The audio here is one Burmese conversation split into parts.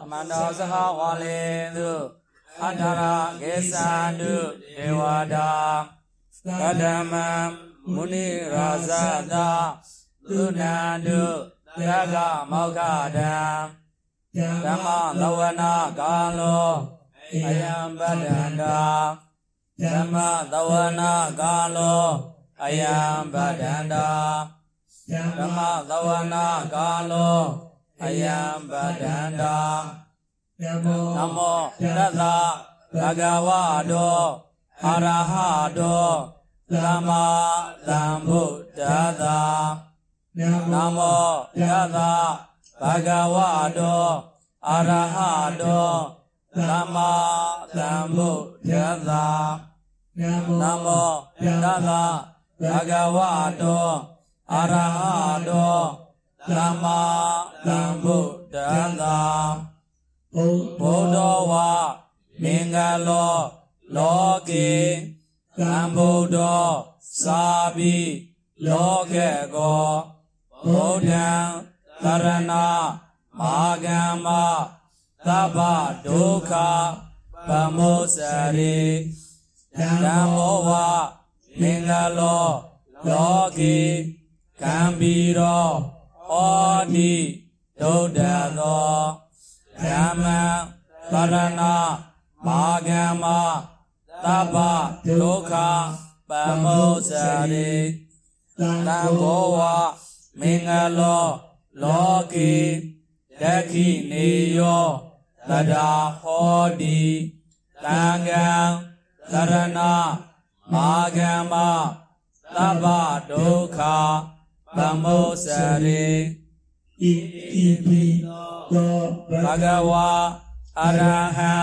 အမန္တောသဟဝါလေတုအထာရကေသန္တုဒေဝတာကတမံမုနိရာဇတာသုဏန္တုသက္ကမောက္ခတံဓမ္မသဝနာကာလောအယံပတ္တန္တာဓမ္မသဝနာကာလောအယံပတ္တန္တာဓမ္မသဝနာကာလော အယံပတ္တန္တာနမောနမောတသဗဂဝတောအရဟတောသမ္မာသမ္ဗုဒ္ဓသာနမောတသဗဂဝတောအရဟတောသမ္မာသမ္ဗုဒ္ဓသာနမောတသဗဂဝတောအရဟတော သမ္မာသမ္ဗုဒ္ဓသာဘုဒ္ဓဝါမင်္ဂလောလောကေသံဗုဒ္ဓသာဘိလောကေကောဘုဒ္ဓံသရဏမာဂမ္မသဗ္ဗဒုက္ခပမောစရိဓမ္မောဝမင်္ဂလောလောကေကံဘီရော ဩတိဒုဒ္ဒသောဓမ္မံသရဏမာဂမ္မသဗ္ဗဒုက္ခပမောစရိသံဃောဝမင်္ဂလောလောကေဒခိနေယောတဒါဟောတိတံဃံသရဏမာဂမ္မသဗ္ဗဒုက္ခ ပမောစရိဣတိပိသောဘဂဝါအရဟံ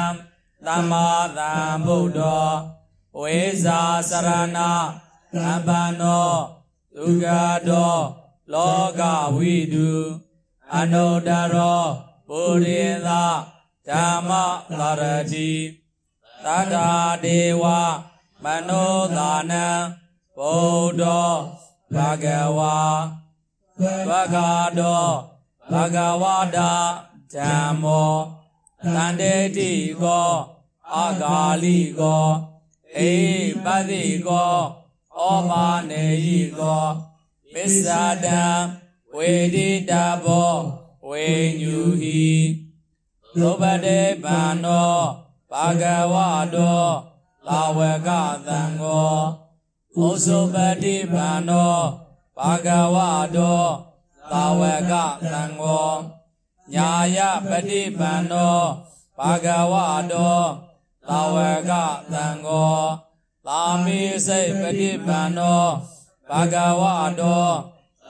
သမ္မာသမ္ဗုဒ္ဓောဝေဇာစရဏသမ္ပန္နောသုခတောလောကဝိတုအနုတ္တရောပုရိသဓမ္မသာရတိသတ္တာဒေဝမနောသာနံဗုဒ္ဓ ဘဂဝါဘဂတောဘဂဝတာဓမ္မောတန္တေတိကောအာဂါလိကောအေပတိကောဩမာနေယိကောပစ္ဆာတံဝေဒိတာဘောဝေညူဟိသောပတေဗန္နောဘာဂဝတောလာဝကသံဃော ဩစုပတိဗန္နောဘာဂဝတောလာဝကသံဃောညာယပฏิပန္နောဘာဂဝတောသာဝကသံဃောသာမိစိတ်ပฏิပန္နောဘာဂဝတော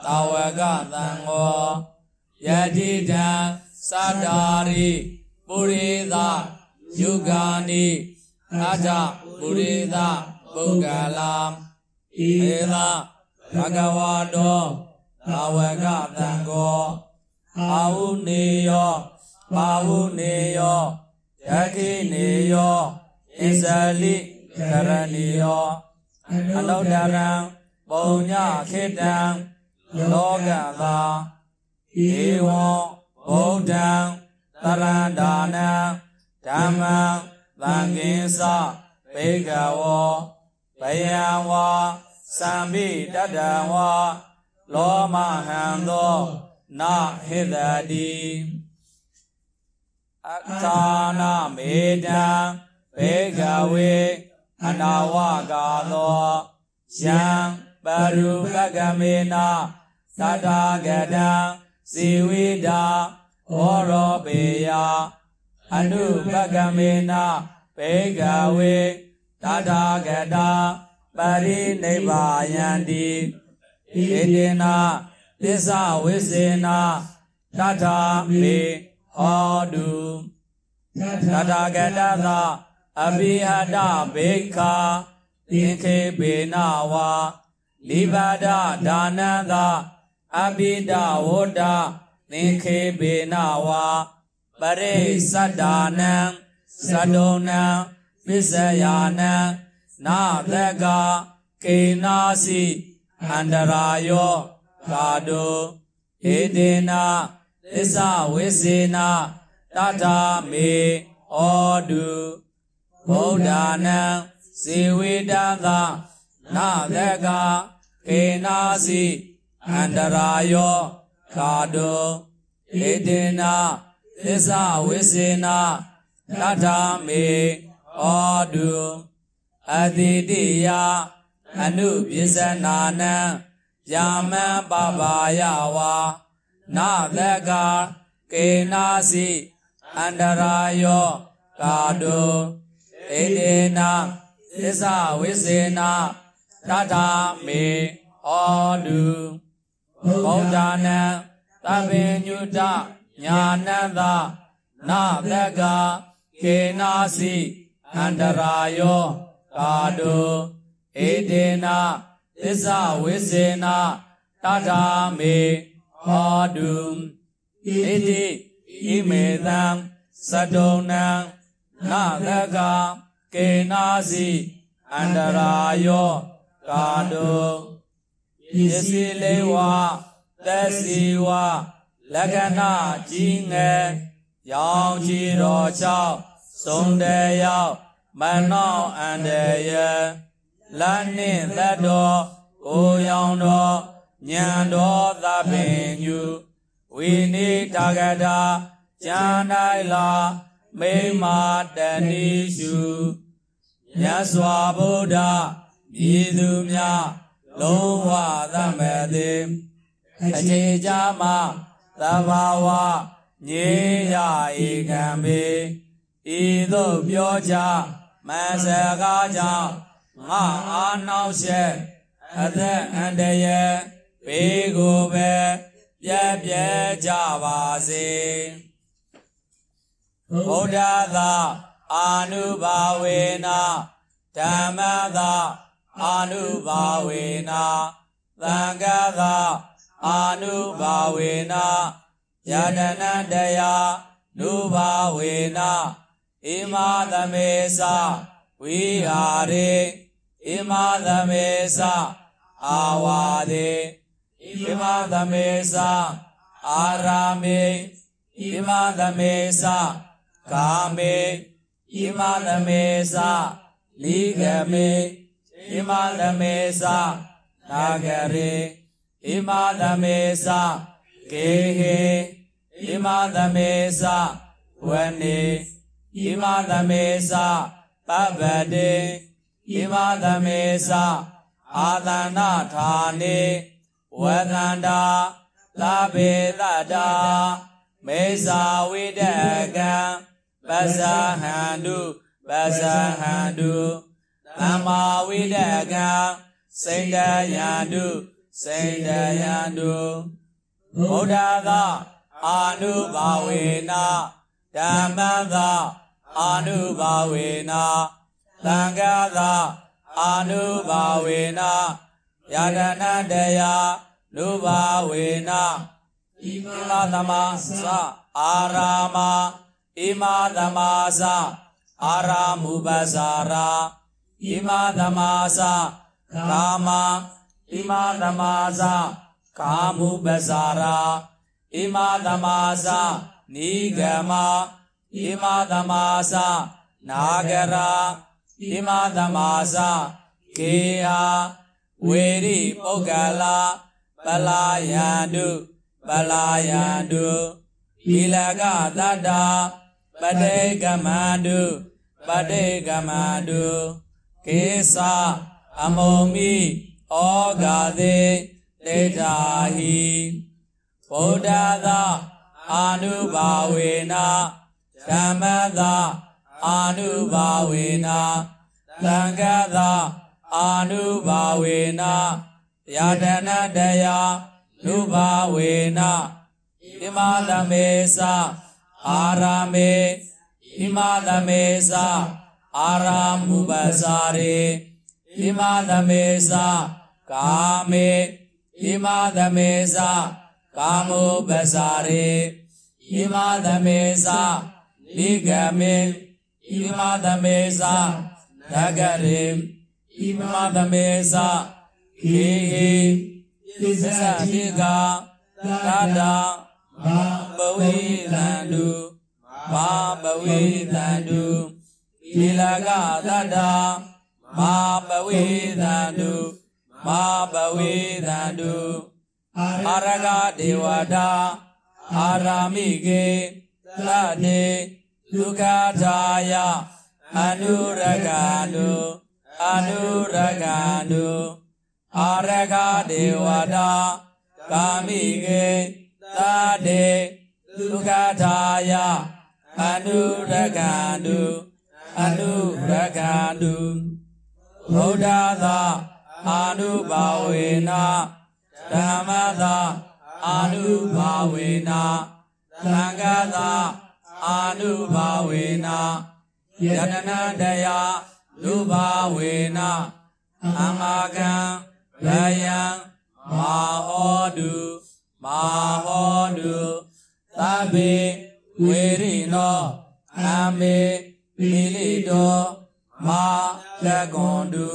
သာဝကသံဃောယတိတံသတ္တာရိပုရိသယုဂာနိအထပုရိသပုဂ္ဂလာ ဧသဘာဂဝတောသာဝကသံဃောအာဟုနေယောပါဟုနေယောယခိနေယောဣဇလိကရဏီယောအနုတ္တရံပုံညခေတံလောကသာဧဝံဗုဒ္ဓံတရန္တာနံဓမ္မံသံဃိသဘေကဝော ဘယံဝါသံဘိတတံဝါလောမဟံသောနာဟိတတိအခာနာမေတံဘေကဝေအနာဝကာသောယံပရုပကမေနာသတ္တဂတံဇီဝိတာဟောရောပေယအနုပကမေနာဘေကဝေ တထာဂတာပရိနိဗ္ဗာယန္တိဣတိနာသစ္စာဝိစေနာတထာမေဟောတုတထာဂတသာအဘိဟတဘေခာသင်္ခေပေနဝါလိဘာဒဒါနံသာအဘိဒဝဒ္ဒသင်္ခေပေနဝါပရိသတ္တာနံသဒုံနံ ပစ္စယာနံနာသကကေနာစီအန္တရာယောကာတုဧတေနာသစ္စာဝိစေနာတထာမေဩတုဗုဒ္ဓနံဇေဝေတသနာသကကေနာစီအန္တရာယောကာတောဧတေနာသစ္စာဝိစေနာတထာမေ ဩတုအတိတိယအနုပစ္စနာနံယာမံပပါယဝါနာသကကေနာစီအန္တရာယောကာတုဧတေနာသစ္စာဝိစေနာတထာမေဩတုဗုဒ္ဓနံသဗ္ဗညုတညာနန္တနာသကကေနာစီ အန္တရာယောကာတုဧတေနာသစ္စာဝိစေနာတထာမေဟောတုဣတိဣမေသံသတုံနံနာသကကေနာစီအန္တရာယောကာတုပစ္စည်းလေးဝသက်စီဝလက္ခဏာကြီးငယ်ရောင်ချီတော်ချောက်စုံတယ်ရောက် မနောအန္တရလန်းနှင့်သက်တော်ကိုရောင်တော်ညံတော်သဗ္ဗညုဝိနိတာဂတာဉာဏ်၌လာမိမာတဏိရှုမြတ်စွာဘုရားဤသူများလုံးဝသမတိအခြေကြမှာသဘာဝညေရဧကံပေဤသို့ပြောကြ မဆကားကြောင့်ငါအာနောက်ရှက်အသက်အန္တရာယ်ဘေးကိုပဲပြည့်ပြည့်ကြပါစေဗုဒ္ဓသာအာနုဘာဝေနာဓမ္မသာအာနုဘာဝေနာသံဃာသာအာနုဘာဝေနာယတနတယာနုဘာဝေနာ ဣမသမေသဝိဟာရေဣမသမေသအာဝါဒေဣမသမေသအာရာမေဣမသမေသကာမေဣမသမေသလိဂမေဣမသမေသနာဂရေဣမသမေသကေဟေဣမသမေသဝနေ ဣမသမေသပပတေဣမသမေသအာသနာဌာနေဝသန္တာသဗေတတာမေဇာဝိတကံပဇာဟန္တုပဇာဟန္တုသမ္မာဝိတကံစိန္ဒယန္တုစိန္ဒယန္တုဗုဒ္ဓသာအာနုဘာဝေနာဓမ္မသာ အာနုဘာဝေနာသံဃာသာအာနုဘာဝေနာယတနာတယာနုဘာဝေနာဣမသမသအာရာမဣမသမသအာရာမုပဇာရာဣမသမသကာမဣမသမသကာမုပဇာရာဣမသမသနိဂမ ဣမသမသနာဂရာဣမသမသကေဟာဝေရိပုဂ္ဂလာပလာယန္တုပလာယန္တုသီလကသတ္တာပတေကမန္တုပတေကမန္တုကေသအမောမိဩဃာတိတေတာဟိဗုဒ္ဓသာအာနုဘာဝေနာ ဓမ္မသာအာနုဘာဝေနာသံဃသာအာနုဘာဝေနာယတနာတယာနုဘာဝေနာဣမသမေသအာရာမေဣမသမေသအာရာမုပဇာရေဣမသမေသကာမေဣမသမေသကာမုပဇာရေဣမသမေသ လိဂမေဣမသမေသဒဂရေဣမသမေသခေဟေသစ္စာတိကသာတာဘဝိသန္တုမာပဝိသန္တုသီလကသတ္တာမာပဝိသန္တုမာပဝိသန္တုအာရကဒေဝတာအာရာမိကေသတေ ဒုက္ခသာယအနုရကန္တုအနုရကန္တုအာရကဒေဝတာကာမိကေသတေဒုက္ခသာယအနုရကန္တုအနုရကန္တုဗုဒ္ဓသာအာနုဘာဝေနဓမ္မသာအာနုဘာဝေနသံဃာသာ အာနုဘာဝေနယတနာတယလူဘာဝေနအမကံရယံမာဟောတုမာဟောတုသဗ္ဗေဝေရိနောအမေပိလိတောမာလကွန်တု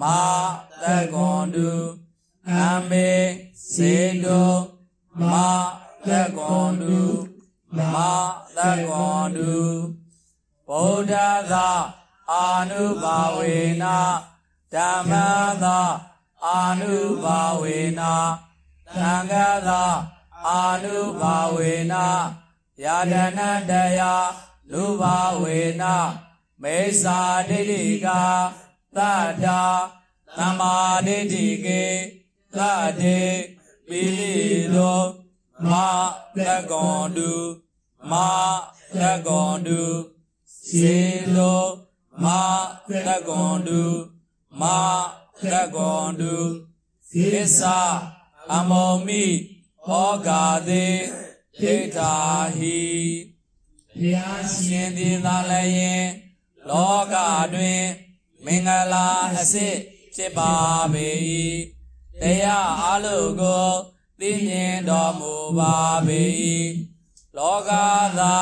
မာလကွန်တုအမေစေတောမာလကွန်တု မာလကွန်တုဗုဒ္ဓသာအာနုဘာဝေနဓမ္မသာအာနုဘာဝေနသံဃာသာအာနုဘာဝေနယာဒနာတယလူဘာဝေနမေသာဒိဋ္ဌိကသတ္တာသမ္မာဒိဋ္ဌိကေသတေပိလိသောမာလကွန်တု မာလကွန်တုစေလောမာလကွန်တုမာလကွန်တုသစ္စာအမောမိဟောဂာတိဒိဋ္ဌာဟိဘုရားရှင်သည်သာလည်းလောကတွင် မင်္ဂလာအစစ်ဖြစ်ပါပေ၏တရားအလုံးကိုသိမြင်တော်မူပါပေ၏ လောကသာ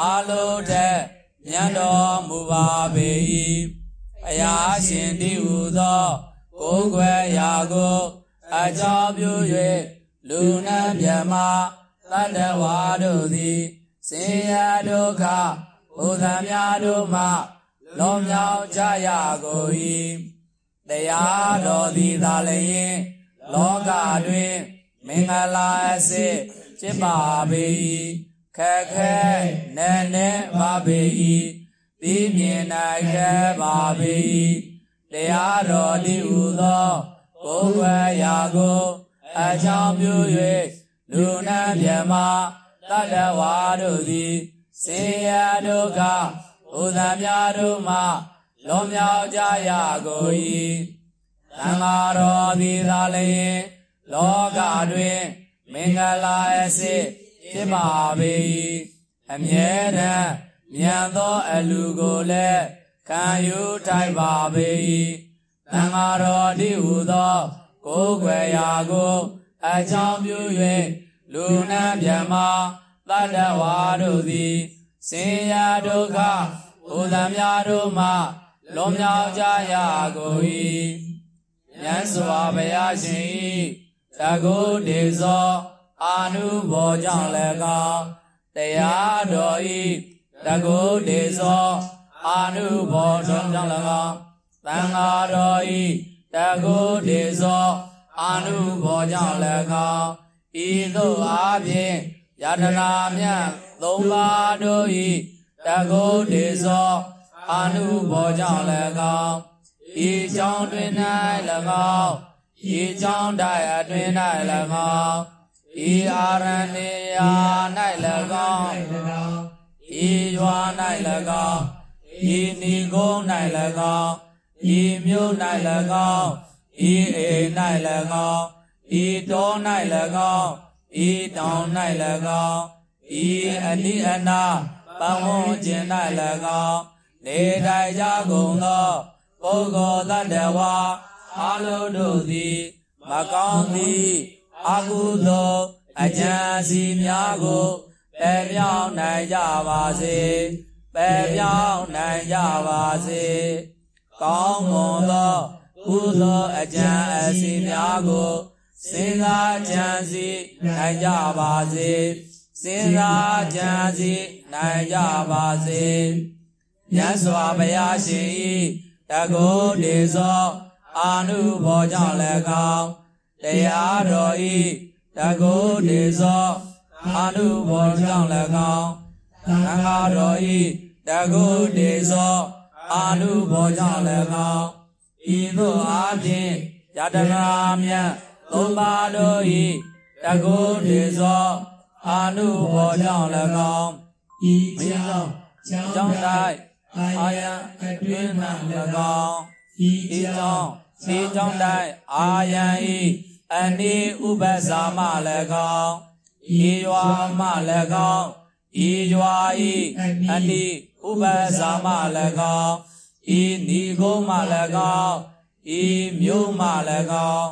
အလုံးထက်မြတ်တော်မူပါပေ၏ဘုရားရှင်တည်ဟူသောကိုယ်ွယ်ရာကိုအကြောင်းပြု၍လူနာမြမတတ္တဝါတို့သည်ဆင်းရဲဒုက္ခဘုရားများတို့မှလွန်မြောက်ကြရကုန်၏တရားတော်သည်သာလျင်လောကတွင်မင်္ဂလာအစစ်ဖြစ်ပါပေ၏ ခက်ခဲနဲ့နဲ့ပါပေ၏သိမြင်နိုင်ခဲ့ပါပေ၏တရားတော်သည်ဟူသောကိုယ်ဝဲရာကိုအကြောင်းပြု၍လူနာမြမတတ္တဝါတို့သည်စေရဒုက္ခဥဒ္ဒများတို့မှလွန်မြောက်ကြရကုန်၏သံဃာတော်သည်သာလျင်လောကတွင် မင်္ဂလာအစစ် ဖြစ်ပါပေ၏အမြဲတမ်းမြန်သောအလူကိုလည်းခံယူထိုက်ပါပေ၏သံဃာတော်ဒီဟုသောကိုယ်ွယ်ရာကိုအကြောင်းပြု၍လူနာမြမတတ္တဝါတို့သည်ဆင်းရဲဒုက္ခဘုရားများတို့မှလွန်မြောက်ကြရကုန်၏မြတ်စွာဘုရားရှင်၏သကုတေဇော အာနုဘောကြောင့်လည်းကောင်းတရားတော်ဤတကုတေဇောအာနုဘောကြောင့်လည်းကောင်းသံဃာတော်ဤတကုတေဇောအာနုဘောကြောင့်လည်းကောင်းဤသို့အားဖြင့်ယတနာမြတ်သုံးပါးတို့ဤတကုတေဇောအာနုဘောကြောင့်လည်းကောင်းဤကြောင့်တွင်၌၎င်းဤကြောင့်တိုက်အတွင်၌၎င်း ဤအာရဏေယာ၌၎င်းဤရွာ၌၎င်းဤနိဂုံး၌၎င်းဤမြို့၌၎င်းဤအိမ်၌၎င်းဤတော၌၎င်းဤတောင်၌၎င်းဤအနိအနာပဝန်းကျင်၌၎င်းနေထိုင်ကြကုန်သောပုဂ္ဂိုလ်တ attva အလုံးတို့သည်မကောင်းသည့် အကုသိုလ်အကြံစီများကိုပယ်ပြောင်းနိုင်ကြပါစေပယ်ပြောင်းနိုင်ကြပါစေကောင်းမွန်သောကုသိုလ်အကြံအစီများကိုစဉ်းစားကြံစီနိုင်ကြပါစေစဉ်းစားကြံစည်နိုင်ကြပါစေမြတ်စွာဘုရားရှင်ဤတကုတေဇောအာနုဘောကြောင့်လည်းကောင်း တရားတော်ဤတကုတေဇောအာနုဘောကြောင့်လည်းကောင်းသံဃာတော်ဤတကုတေဇောအာနုဘောကြောင့်လည်းကောင်းဤသို့အားဖြင့်ယတနာမြတ်သုံးပါးတို့ဤတကုတေဇောအာနုဘောကြောင့်လည်းကောင်းဤကြောင့်ကြောင့်တိုက်အာယံအတွင်း၌၎င်းဤကြောင့်ဤကြောင့်တိုက်အာယံဤ အနိဥပဇာမ၎င်းဤရွာမ၎င်းဤရွာဤအနိဥပဇာမ၎င်းဤနိဂုံးမ၎င်းဤမြို့မ၎င်း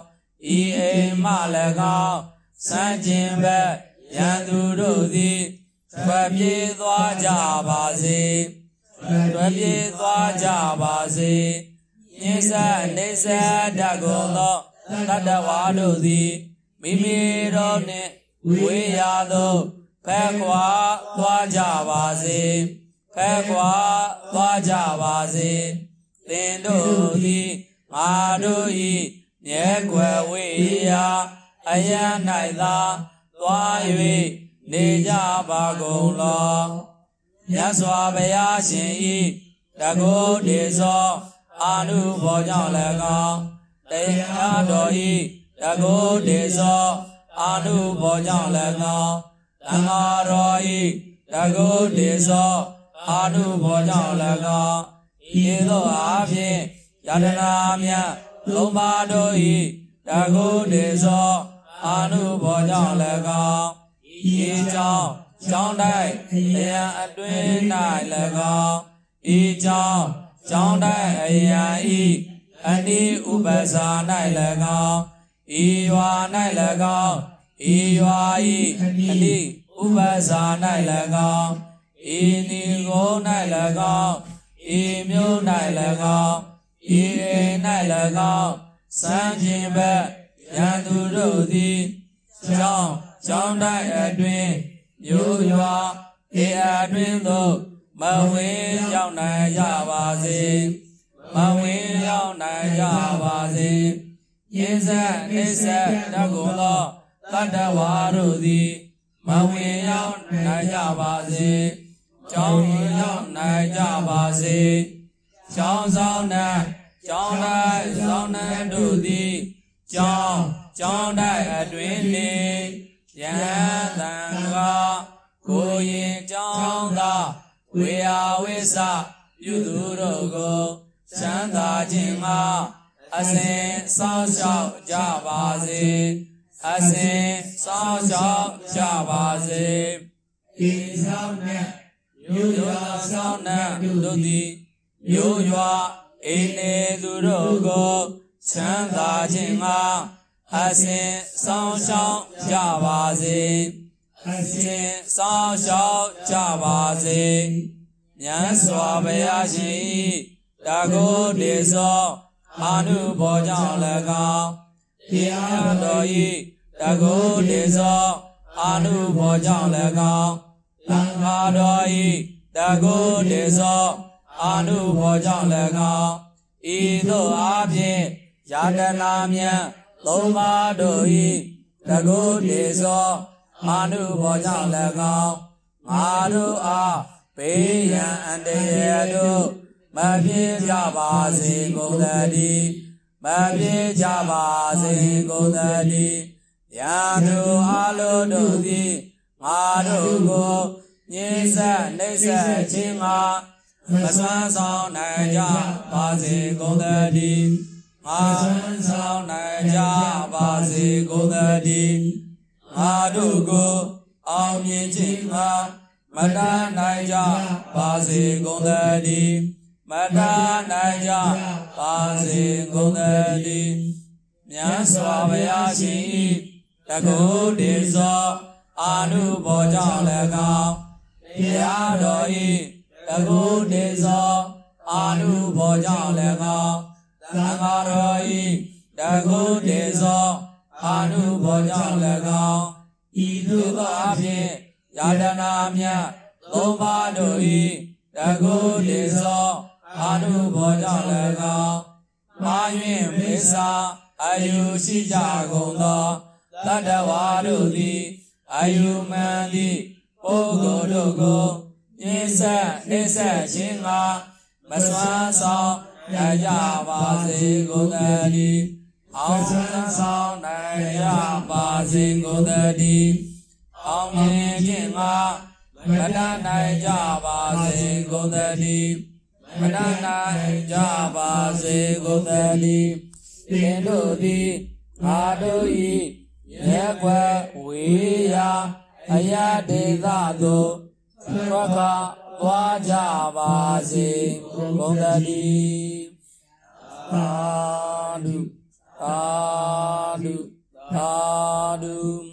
ဤအိမ်မ၎င်းစံကျင်ဘက်ရန်သူတို့သည်ထွက်ပြေးသွားကြပါစေထွက်ပြေးသွားကြပါစေညစ္ဆနေဆတကုံသော တတ္တဝါတို့သည်မိမိတို့နှင့်ဝေးရာသို့ဖက်ခွာသွားကြပါစေဖက်ခွာသွားကြပါစေသင်တို့သည်ငါတို့၏မြဲကွယ်ဝေးရာအယံ၌သာသွား၍နေကြပါကုန်လောမြတ်စွာဘုရားရှင်ဤတကုတေဇောအာနုဘောကြောင့်လည်းကောင်း တရားတော်ဤတကုတေဇောအာနုဘောကြောင့်လည်းကောင်းသံဃာတော်ဤတကုတေဇောအာနုဘောကြောင့်လည်းကောင်းဤသို့အားဖြင့်ယတနာမြတ်သုံးပါးတို့ဤတကုတေဇောအာနုဘောကြောင့်လည်းကောင်းဤကြောင့်ကြောင်းတိုက်အယံအတွင်း၌၎င်းဤကြောင့်ကြောင်းတိုက်အယံဤ အနိဥပဇာ၌၎င်းဤရွာ၌၎င်းဤရွာဤအနိဥပဇာ၌၎င်းဤနိဂုံး၌၎င်းဤမြို့၌၎င်းဤအိမ်၌၎င်းစံခြင်းဘက်ရန်သူတို့သည်ကြောင်းကြောင်းတိုက်အတွင်မြို့ရွာအေအတွင်သို့မဝင်ရောက်နိုင်ကြပါစေ မဝင်ရောက်နိုင်ကြပါစေယင်းဆက်အိဆက်တကုံသောတတ္တဝါတို့သည်မဝင်ရောက်နိုင်ကြပါစေကြောင်းရောက်နိုင်ကြပါစေကြောင်းဆောင်နှံကြောင်း၌ဆောင်နှံတို့သည်ကြောင်းကြောင်းတိုက်အတွင်နှင့်ယံတံဃာကိုရင်ကြောင်းသာဝေယဝိသပြုသူတို့ကို ချမ်းသာခြင်းမှာအစဉ်စောင့်ရှောက်ကြပါစေအစဉ်စောင့်ရှောက်ကြပါစေဤဆောင်နဲ့မြို့ရွာဆောင်နဲ့တို့သည်မြို့ရွာအိနေသူတို့ကိုချမ်းသာခြင်းမှာအစဉ်ဆောင်ရှောက်ကြပါစေအစဉ်ဆောင်ရှောက်ကြပါစေမြတ်စွာဘုရားရှင် တကုတေဇောအာနုဘောကြောင့်၎င်းတရားတော်ဤတကုတေဇောအာနုဘောကြောင့်၎င်းသံဃာတော်ဤတကုတေဇောအာနုဘောကြောင့်၎င်းဤသို့အားဖြင့်ယတနာမြတ်သုံးပါးတို့ဤတကုတေဇောအာနုဘောကြောင့်၎င်းငါတို့အားဘေးရန်အန္တရာယ်တို့ မဖြစ်ကြပါစေကုန်သတည်းမဖြစ်ကြပါစေကုန်သတည်းရာသူအလုံးတို့သည်ငါတို့ကိုညှင်းဆက်နှိပ်ဆက်ခြင်းငါမဆွမ်းဆောင်နိုင်ကြပါစေကုန်သတည်းငါဆွမ်းဆောင်နိုင်ကြပါစေကုန်သတည်းငါတို့ကိုအောင်မြင်ခြင်းငါမတန်းနိုင်ကြပါစေကုန်သတည်း မတန်းနိုင်ကြပါစေကုန်သတည်းမြတ်စွာဘုရားရှင်ဤတကုတေဇောအာနုဘောကြောင့်၎င်းတရားတော်ဤတကုတေဇောအာနုဘောကြောင့်၎င်းသံဃာတော်ဤတကုတေဇောအာနုဘောကြောင့်၎င်းဤသို့သောအဖြစ်ယယာတနာမြတ်သုံးပါးတို့ဤတကုတေသော အာနုဘောကြောင့်၎င်းမာယွင်မေစာအာယုရှိကြကုန်သောတတ္တဝါတို့သည်အာယုမှန်သည့်ပုဂ္ဂိုလ်တို့ကိုပြင်းဆက်နှိမ့်ဆက်ခြင်းငါမစွမ်းဆောင်ရကြပါစေကုန်သတည်းအောင်စွမ်းဆောင်နိုင်ရပါစေကုန်သတည်းအောင်မြင်ခြင်းငါမတတ်နိုင်ကြပါစေကုန်သတည်း မတတ်နိုင်ကြပါစေကုန်သတည်းသင်တို့သည်ငါတို့၏ရက်ွယ်ဝေရာအရာဒေသသို့ထွက်ခါသွားကြပါစေကုန်သတည်းသာဓုသာဓုသာဓု